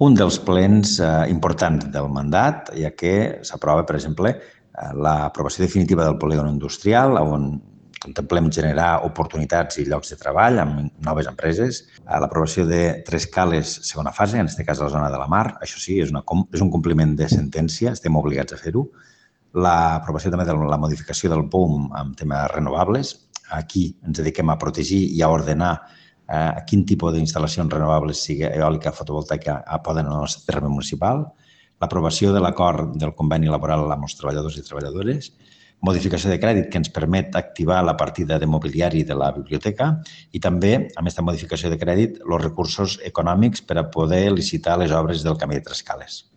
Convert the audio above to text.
un dels plens eh, importants del mandat, ja que s'aprova, per exemple, eh, l'aprovació definitiva del polígon industrial, on contemplem generar oportunitats i llocs de treball amb noves empreses, l'aprovació de tres cales segona fase, en aquest cas a la zona de la mar, això sí, és, una, és un compliment de sentència, estem obligats a fer-ho, l'aprovació també de la modificació del POUM amb temes renovables, aquí ens dediquem a protegir i a ordenar eh, quin tipus d'instal·lacions renovables, sigui eòlica, fotovoltaica, poden en el nostre terme municipal, l'aprovació de l'acord del conveni laboral amb els treballadors i treballadores, modificació de crèdit que ens permet activar la partida de mobiliari de la biblioteca. I també, amb aquesta modificació de crèdit, els recursos econòmics per a poder licitar les obres del camí de Trescales.